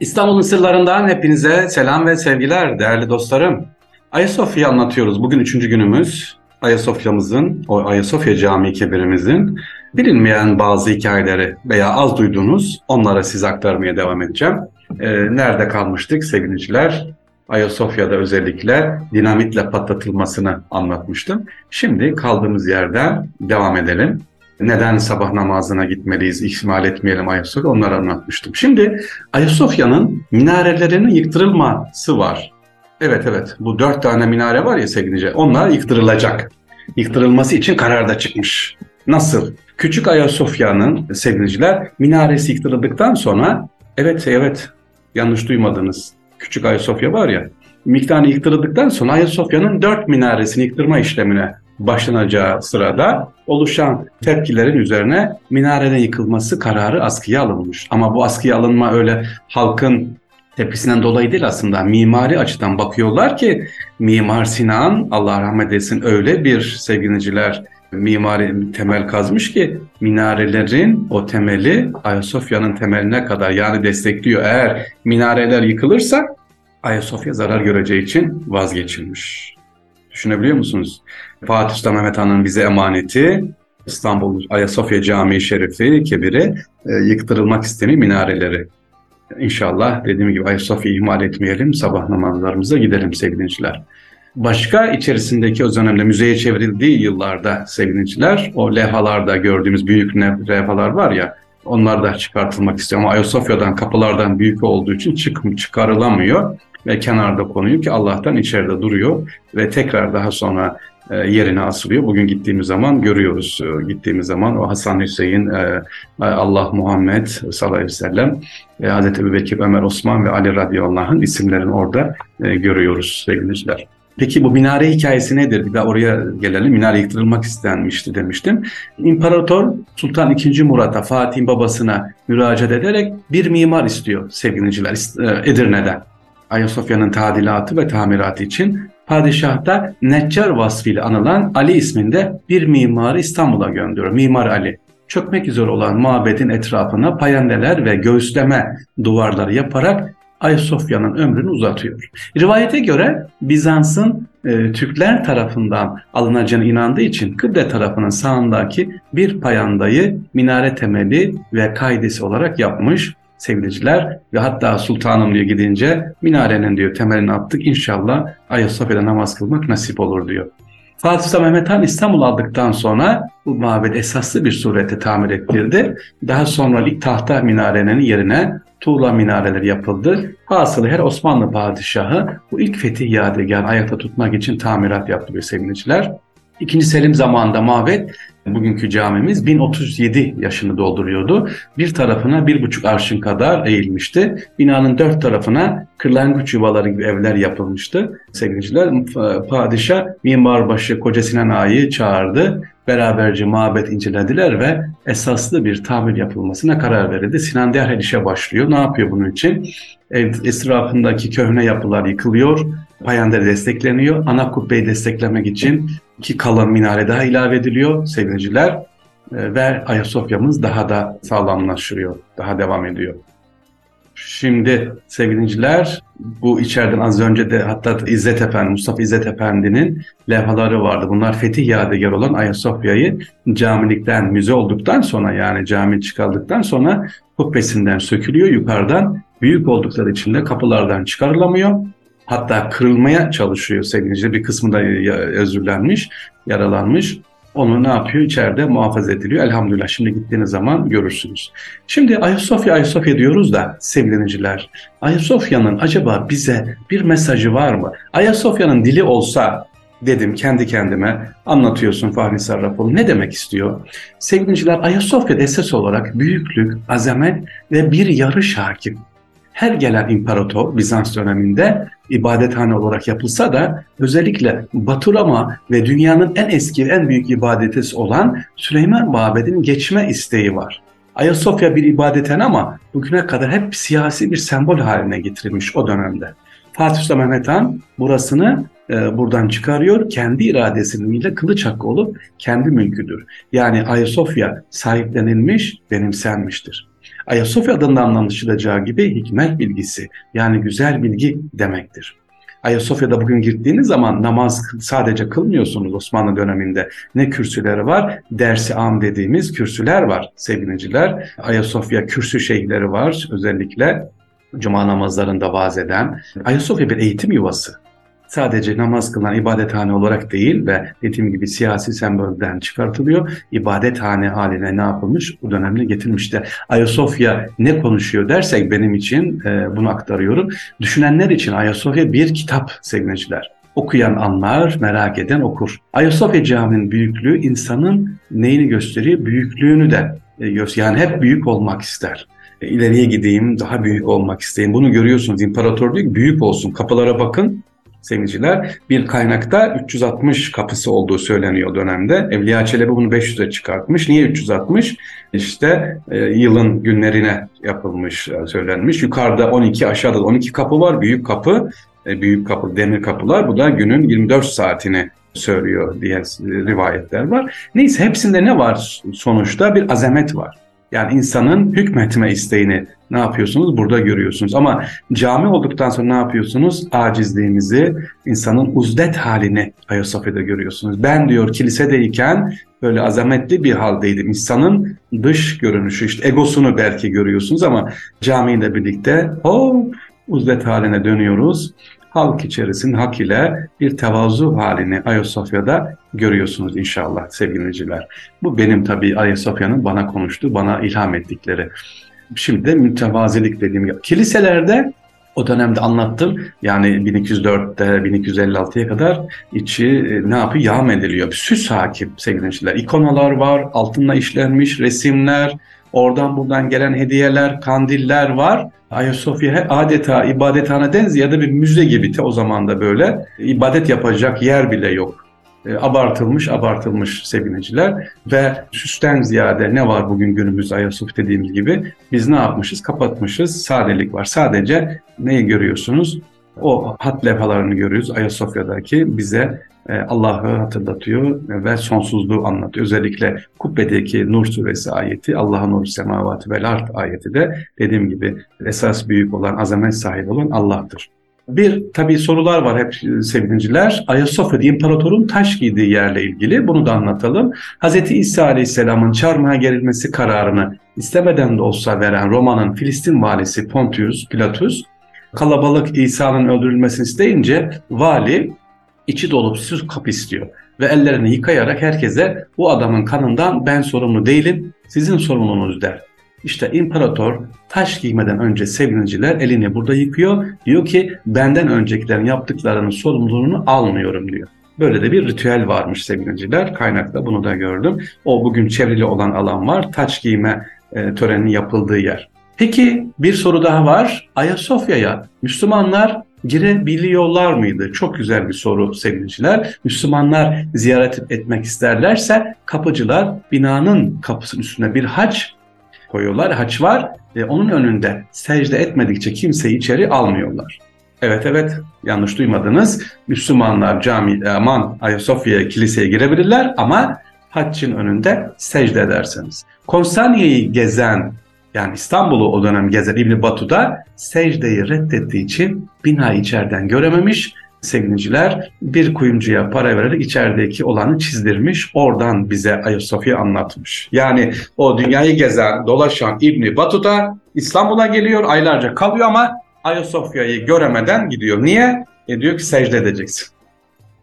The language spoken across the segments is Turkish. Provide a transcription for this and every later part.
İstanbul'un sırlarından hepinize selam ve sevgiler değerli dostlarım. Ayasofya anlatıyoruz. Bugün üçüncü günümüz. Ayasofya'mızın, o Ayasofya Camii kebirimizin bilinmeyen bazı hikayeleri veya az duyduğunuz onlara size aktarmaya devam edeceğim. Ee, nerede kalmıştık sevgiliciler? Ayasofya'da özellikle dinamitle patlatılmasını anlatmıştım. Şimdi kaldığımız yerden devam edelim neden sabah namazına gitmeliyiz, ihmal etmeyelim Ayasofya onları anlatmıştım. Şimdi Ayasofya'nın minarelerinin yıktırılması var. Evet evet bu dört tane minare var ya sevgili onlar yıktırılacak. Yıktırılması için karar da çıkmış. Nasıl? Küçük Ayasofya'nın sevgiliciler minaresi yıktırıldıktan sonra evet evet yanlış duymadınız. Küçük Ayasofya var ya miktarını yıktırıldıktan sonra Ayasofya'nın dört minaresini yıktırma işlemine başlanacağı sırada oluşan tepkilerin üzerine minareden yıkılması kararı askıya alınmış. Ama bu askıya alınma öyle halkın tepkisinden dolayı değil aslında mimari açıdan bakıyorlar ki Mimar Sinan Allah rahmet eylesin öyle bir sevgiliciler mimari temel kazmış ki minarelerin o temeli Ayasofya'nın temeline kadar yani destekliyor. Eğer minareler yıkılırsa Ayasofya zarar göreceği için vazgeçilmiş. Düşünebiliyor musunuz? Fatih Sultan Mehmet Han'ın bize emaneti İstanbul Ayasofya Camii Şerifi kebiri e, yıktırılmak isteniyor minareleri. İnşallah dediğim gibi Ayasofya'yı ihmal etmeyelim, sabah namazlarımıza gidelim sevgiliciler. Başka içerisindeki o dönemde müzeye çevrildiği yıllarda sevgiliciler, o levhalarda gördüğümüz büyük levhalar var ya, onlar da çıkartılmak istiyor ama Ayasofya'dan kapılardan büyük olduğu için çık çıkarılamıyor ve kenarda konuyor ki Allah'tan içeride duruyor ve tekrar daha sonra e, yerine asılıyor. Bugün gittiğimiz zaman görüyoruz. E, gittiğimiz zaman o Hasan Hüseyin, e, Allah Muhammed sallallahu aleyhi ve sellem, Hazreti Ebu Bekir, Ömer, Osman ve Ali radıyallahu anh'ın isimlerini orada görüyoruz sevgiliciler. Peki bu minare hikayesi nedir? Bir de oraya gelelim. Minare yıktırılmak istenmişti demiştim. İmparator Sultan II. Murat'a, Fatih'in babasına müracaat ederek bir mimar istiyor sevgiliciler Edirne'den. Ayasofya'nın tadilatı ve tamiratı için padişah Neccar vasfıyla anılan Ali isminde bir mimarı İstanbul'a gönderiyor. Mimar Ali. Çökmek üzere olan mabedin etrafına payendeler ve göğüsleme duvarları yaparak Ayasofya'nın ömrünü uzatıyor. Rivayete göre Bizans'ın e, Türkler tarafından alınacağına inandığı için Kıble tarafının sağındaki bir payandayı minare temeli ve kaidesi olarak yapmış sevgiliciler ve hatta sultanım diyor gidince minarenin diyor temelini attık inşallah Ayasofya'da namaz kılmak nasip olur diyor. Fatih Sultan Mehmet Han İstanbul aldıktan sonra bu mabed esaslı bir surette tamir ettirdi. Daha sonra ilk tahta minarenin yerine tuğla minareler yapıldı. Hasılı her Osmanlı padişahı bu ilk fetih yadigarını ayakta tutmak için tamirat yaptı bir sevgiliciler. İkinci Selim zamanında mabet bugünkü camimiz 1037 yaşını dolduruyordu. Bir tarafına bir buçuk arşın kadar eğilmişti. Binanın dört tarafına kırlangıç yuvaları gibi evler yapılmıştı. Sevgiliciler padişah mimarbaşı Koca Sinan Ağa'yı çağırdı. Beraberce mabet incelediler ve esaslı bir tamir yapılmasına karar verildi. Sinan derhal işe başlıyor. Ne yapıyor bunun için? Ev etrafındaki köhne yapılar yıkılıyor. Payandır destekleniyor. Ana kubbeyi desteklemek için iki kalın minare daha ilave ediliyor sevgiliciler e, ve Ayasofya'mız daha da sağlamlaşıyor, daha devam ediyor. Şimdi sevgiliciler bu içeriden az önce de hatta İzzet Efendi, Mustafa İzzet Efendi'nin levhaları vardı. Bunlar fetih yadigar olan Ayasofya'yı camilikten, müze olduktan sonra yani cami çıkardıktan sonra kubbesinden sökülüyor yukarıdan. Büyük oldukları için de kapılardan çıkarılamıyor hatta kırılmaya çalışıyor sevgili Bir kısmı da özürlenmiş, yaralanmış. Onu ne yapıyor? İçeride muhafaza ediliyor. Elhamdülillah şimdi gittiğiniz zaman görürsünüz. Şimdi Ayasofya Ayasofya diyoruz da sevgiliciler. Ayasofya'nın acaba bize bir mesajı var mı? Ayasofya'nın dili olsa dedim kendi kendime anlatıyorsun Fahri Sarrafoğlu ne demek istiyor? Sevgiliciler Ayasofya esas olarak büyüklük, azamet ve bir yarış hakim her gelen imparator Bizans döneminde ibadethane olarak yapılsa da özellikle Baturama ve dünyanın en eski en büyük ibadetesi olan Süleyman Mabedi'nin geçme isteği var. Ayasofya bir ibadethane ama bugüne kadar hep siyasi bir sembol haline getirilmiş o dönemde. Fatih Sultan Mehmet Han burasını e, buradan çıkarıyor. Kendi iradesiyle kılıç hakkı olup kendi mülküdür. Yani Ayasofya sahiplenilmiş, benimsenmiştir. Ayasofya adından anlaşılacağı gibi hikmet bilgisi yani güzel bilgi demektir. Ayasofya'da bugün girdiğiniz zaman namaz sadece kılmıyorsunuz Osmanlı döneminde. Ne kürsüleri var? Dersi am dediğimiz kürsüler var sevgiliciler. Ayasofya kürsü şeyhleri var özellikle. Cuma namazlarında vaaz eden. Ayasofya bir eğitim yuvası sadece namaz kılan ibadethane olarak değil ve dediğim gibi siyasi sembolden çıkartılıyor. İbadethane haline ne yapılmış? Bu dönemde getirmişti. Ayasofya ne konuşuyor dersek benim için e, bunu aktarıyorum. Düşünenler için Ayasofya bir kitap sevgiliciler. Okuyan anlar, merak eden okur. Ayasofya Camii'nin büyüklüğü insanın neyini gösteriyor? Büyüklüğünü de e, gösteriyor. Yani hep büyük olmak ister e, ileriye gideyim, daha büyük olmak isteyeyim. Bunu görüyorsunuz. İmparator diyor ki büyük olsun. Kapılara bakın sevgiliciler. Bir kaynakta 360 kapısı olduğu söyleniyor dönemde. Evliya Çelebi bunu 500'e çıkartmış. Niye 360? İşte e, yılın günlerine yapılmış, e, söylenmiş. Yukarıda 12, aşağıda 12 kapı var. Büyük kapı, e, büyük kapı, demir kapılar. Bu da günün 24 saatini söylüyor diye rivayetler var. Neyse hepsinde ne var sonuçta? Bir azamet var. Yani insanın hükmetme isteğini ne yapıyorsunuz? Burada görüyorsunuz. Ama cami olduktan sonra ne yapıyorsunuz? Acizliğimizi, insanın uzdet halini Ayasofya'da görüyorsunuz. Ben diyor kilisedeyken böyle azametli bir haldeydim. İnsanın dış görünüşü, işte egosunu belki görüyorsunuz ama camiyle birlikte hop uzdet haline dönüyoruz halk içerisinde hak ile bir tevazu halini Ayasofya'da görüyorsunuz inşallah sevgiliciler. Bu benim tabii Ayasofya'nın bana konuştuğu, bana ilham ettikleri. Şimdi de mütevazilik dediğim gibi. Kiliselerde o dönemde anlattım. Yani 1204'te 1256'ya kadar içi e, ne yapıyor? Yağm ediliyor. Süs hakim sevgili İkonalar var, altınla işlenmiş resimler, oradan buradan gelen hediyeler, kandiller var. Ayasofya adeta ibadethaneden ziyade bir müze gibi te o zaman da böyle. İbadet yapacak yer bile yok. E, abartılmış abartılmış sevineciler. Ve süsten ziyade ne var bugün günümüz Ayasofya dediğimiz gibi? Biz ne yapmışız? Kapatmışız. Sadelik var. Sadece neyi görüyorsunuz o hat levhalarını görüyoruz Ayasofya'daki bize e, Allah'ı hatırlatıyor ve sonsuzluğu anlatıyor. Özellikle kubbedeki Nur suresi ayeti, Allah'ın nur semavatı vel art ayeti de dediğim gibi esas büyük olan, azamet sahibi olan Allah'tır. Bir tabi sorular var hep sevgiliciler. Ayasofya'da imparatorun taş giydiği yerle ilgili bunu da anlatalım. Hz. İsa Aleyhisselam'ın çarmıha gerilmesi kararını istemeden de olsa veren Roma'nın Filistin valisi Pontius Pilatus kalabalık İsa'nın öldürülmesini isteyince vali içi dolup süs kap istiyor. Ve ellerini yıkayarak herkese bu adamın kanından ben sorumlu değilim, sizin sorumluluğunuz der. İşte imparator taş giymeden önce sevgiliciler elini burada yıkıyor. Diyor ki benden öncekilerin yaptıklarının sorumluluğunu almıyorum diyor. Böyle de bir ritüel varmış sevgiliciler. Kaynakta bunu da gördüm. O bugün çevrili olan alan var. Taç giyme e, töreninin yapıldığı yer. Peki bir soru daha var. Ayasofya'ya Müslümanlar girebiliyorlar mıydı? Çok güzel bir soru sevgiliciler. Müslümanlar ziyaret etmek isterlerse kapıcılar binanın kapısının üstüne bir haç koyuyorlar. Haç var ve onun önünde secde etmedikçe kimseyi içeri almıyorlar. Evet evet yanlış duymadınız. Müslümanlar cami aman Ayasofya kiliseye girebilirler ama haccın önünde secde ederseniz. Konstantiye'yi gezen yani İstanbul'u o dönem gezen İbni Batu'da secdeyi reddettiği için binayı içeriden görememiş. Sevgiliciler bir kuyumcuya para vererek içerideki olanı çizdirmiş. Oradan bize Ayasofya anlatmış. Yani o dünyayı gezen, dolaşan İbni Batu'da İstanbul'a geliyor, aylarca kalıyor ama Ayasofya'yı göremeden gidiyor. Niye? E diyor ki secde edeceksin.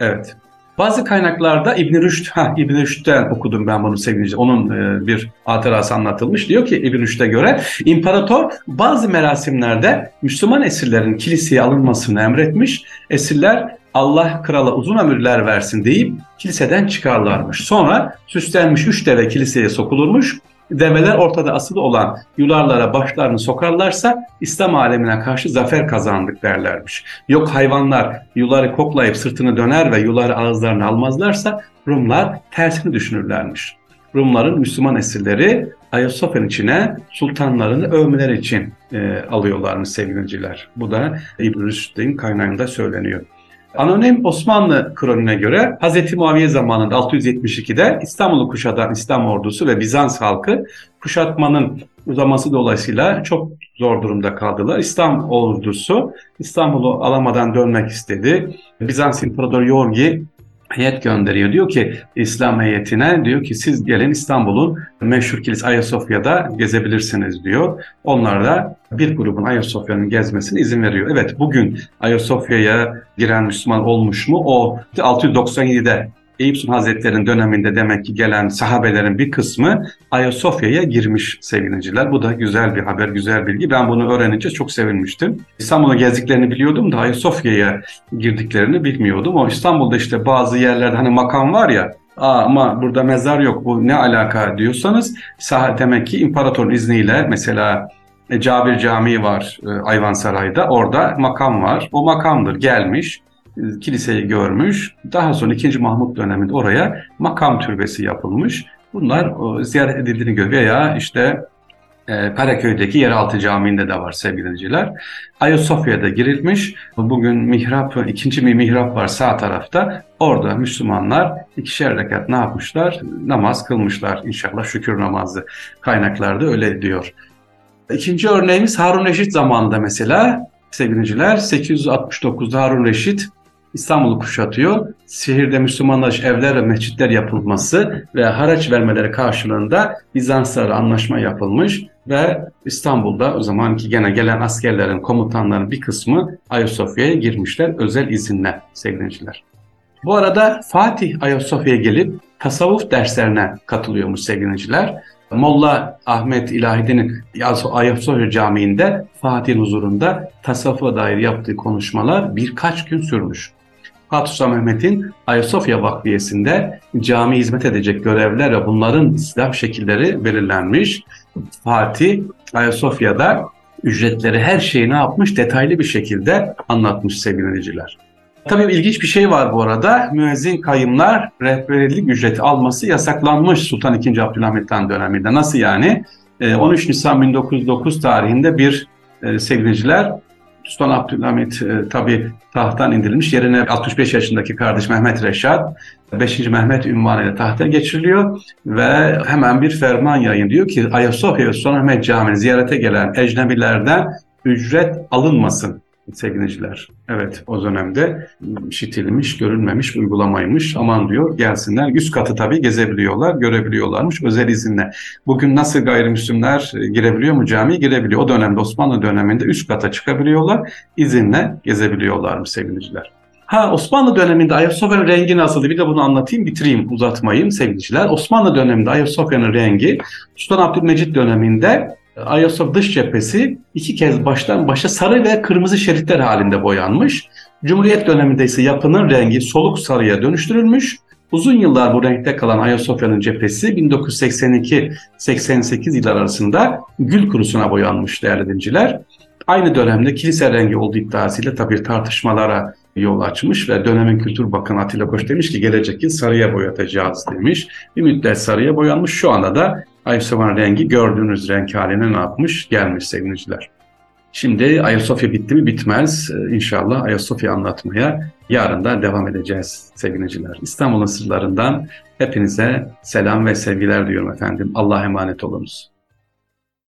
Evet. Bazı kaynaklarda İbn Rüşd, ha İbn Rüşd'den okudum ben bunu sevgili. Onun e, bir hatırası anlatılmış. Diyor ki İbn Rüşd'e göre imparator bazı merasimlerde Müslüman esirlerin kiliseye alınmasını emretmiş. Esirler Allah krala uzun ömürler versin deyip kiliseden çıkarlarmış. Sonra süslenmiş üç deve kiliseye sokulurmuş develer ortada asılı olan yularlara başlarını sokarlarsa İslam alemine karşı zafer kazandık derlermiş. Yok hayvanlar yuları koklayıp sırtını döner ve yuları ağızlarına almazlarsa Rumlar tersini düşünürlermiş. Rumların Müslüman esirleri Ayasofya'nın içine sultanlarını övmeler için e, alıyorlarmış sevgiliciler. Bu da İbn-i Rüşd'in kaynağında söyleniyor. Anonim Osmanlı kronine göre Hz. Muaviye zamanında 672'de İstanbul'u kuşatan İslam ordusu ve Bizans halkı kuşatmanın uzaması dolayısıyla çok zor durumda kaldılar. İslam ordusu İstanbul'u alamadan dönmek istedi. Bizans İmparatoru Yorgi heyet gönderiyor. Diyor ki İslam heyetine diyor ki siz gelin İstanbul'un meşhur kilis Ayasofya'da gezebilirsiniz diyor. Onlar da bir grubun Ayasofya'nın gezmesine izin veriyor. Evet bugün Ayasofya'ya giren Müslüman olmuş mu? O 697'de Eyüp Sultan Hazretleri'nin döneminde demek ki gelen sahabelerin bir kısmı Ayasofya'ya girmiş sevgiliciler. Bu da güzel bir haber, güzel bilgi. Ben bunu öğrenince çok sevinmiştim. İstanbul'a gezdiklerini biliyordum da Ayasofya'ya girdiklerini bilmiyordum. O İstanbul'da işte bazı yerlerde hani makam var ya Aa, ama burada mezar yok bu ne alaka diyorsanız demek ki imparatorun izniyle mesela e, Cabir Camii var e, Ayvansaray'da orada makam var. O makamdır gelmiş kiliseyi görmüş. Daha sonra 2. Mahmut döneminde oraya makam türbesi yapılmış. Bunlar ziyaret edildiğini görüyor veya işte e, Karaköy'deki yeraltı camiinde de var sevgiliciler. Ayasofya'da girilmiş. Bugün mihrap, ikinci bir mihrap var sağ tarafta. Orada Müslümanlar ikişer rekat ne yapmışlar? Namaz kılmışlar inşallah şükür namazı. Kaynaklarda öyle diyor. İkinci örneğimiz Harun Reşit zamanında mesela sevgiliciler 869'da Harun Reşit İstanbul'u kuşatıyor. Şehirde Müslümanlar evler ve mescitler yapılması ve haraç vermeleri karşılığında Bizanslarla anlaşma yapılmış ve İstanbul'da o zamanki gene gelen askerlerin, komutanların bir kısmı Ayasofya'ya girmişler özel izinle sevgiliciler. Bu arada Fatih Ayasofya'ya gelip tasavvuf derslerine katılıyormuş sevgiliciler. Molla Ahmet İlahiddin'in Ayasofya Camii'nde Fatih'in huzurunda tasavvufa dair yaptığı konuşmalar birkaç gün sürmüş. Fatih Sultan Mehmet'in Ayasofya Vakfiyesi'nde cami hizmet edecek görevler ve bunların silah şekilleri belirlenmiş. Fatih Ayasofya'da ücretleri her şeyi ne yapmış detaylı bir şekilde anlatmış sevgili dinleyiciler. Tabii ilginç bir şey var bu arada. Müezzin kayımlar rehberlik ücreti alması yasaklanmış Sultan II. Abdülhamit Han döneminde. Nasıl yani? 13 ee, Nisan 1909 tarihinde bir e, sevgiliciler Sultan Abdülhamit e, tabi tahttan indirilmiş. Yerine 65 yaşındaki kardeş Mehmet Reşat 5. Mehmet ünvanıyla tahta geçiriliyor ve hemen bir ferman yayın diyor ki Ayasofya Sultan Mehmet Camii'ni ziyarete gelen ecnebilerden ücret alınmasın sevgiliciler. Evet o dönemde işitilmiş, görülmemiş, uygulamaymış. Aman diyor gelsinler. Üst katı tabii gezebiliyorlar, görebiliyorlarmış özel izinle. Bugün nasıl gayrimüslimler girebiliyor mu camiye? Girebiliyor. O dönemde Osmanlı döneminde üst kata çıkabiliyorlar. izinle gezebiliyorlarmış sevgiliciler. Ha Osmanlı döneminde Ayasofya'nın rengi nasıldı? Bir de bunu anlatayım, bitireyim, uzatmayayım sevgiliciler. Osmanlı döneminde Ayasofya'nın rengi Sultan Abdülmecit döneminde Ayasofya dış cephesi iki kez baştan başa sarı ve kırmızı şeritler halinde boyanmış. Cumhuriyet döneminde ise yapının rengi soluk sarıya dönüştürülmüş. Uzun yıllar bu renkte kalan Ayasofya'nın cephesi 1982-88 yıllar arasında gül kurusuna boyanmış değerli dinciler. Aynı dönemde kilise rengi olduğu iddiasıyla tabii tartışmalara yol açmış ve dönemin Kültür Bakanı Atilla Koç demiş ki gelecek yıl sarıya boyatacağız demiş. Bir müddet sarıya boyanmış. Şu anda da Ayasofya'nın rengi gördüğünüz renk haline ne yapmış? Gelmiş sevgiliciler. Şimdi Ayasofya bitti mi bitmez. Ee, inşallah Ayasofya anlatmaya yarın da devam edeceğiz sevgiliciler. İstanbul'un sırlarından hepinize selam ve sevgiler diyorum efendim. Allah'a emanet olunuz.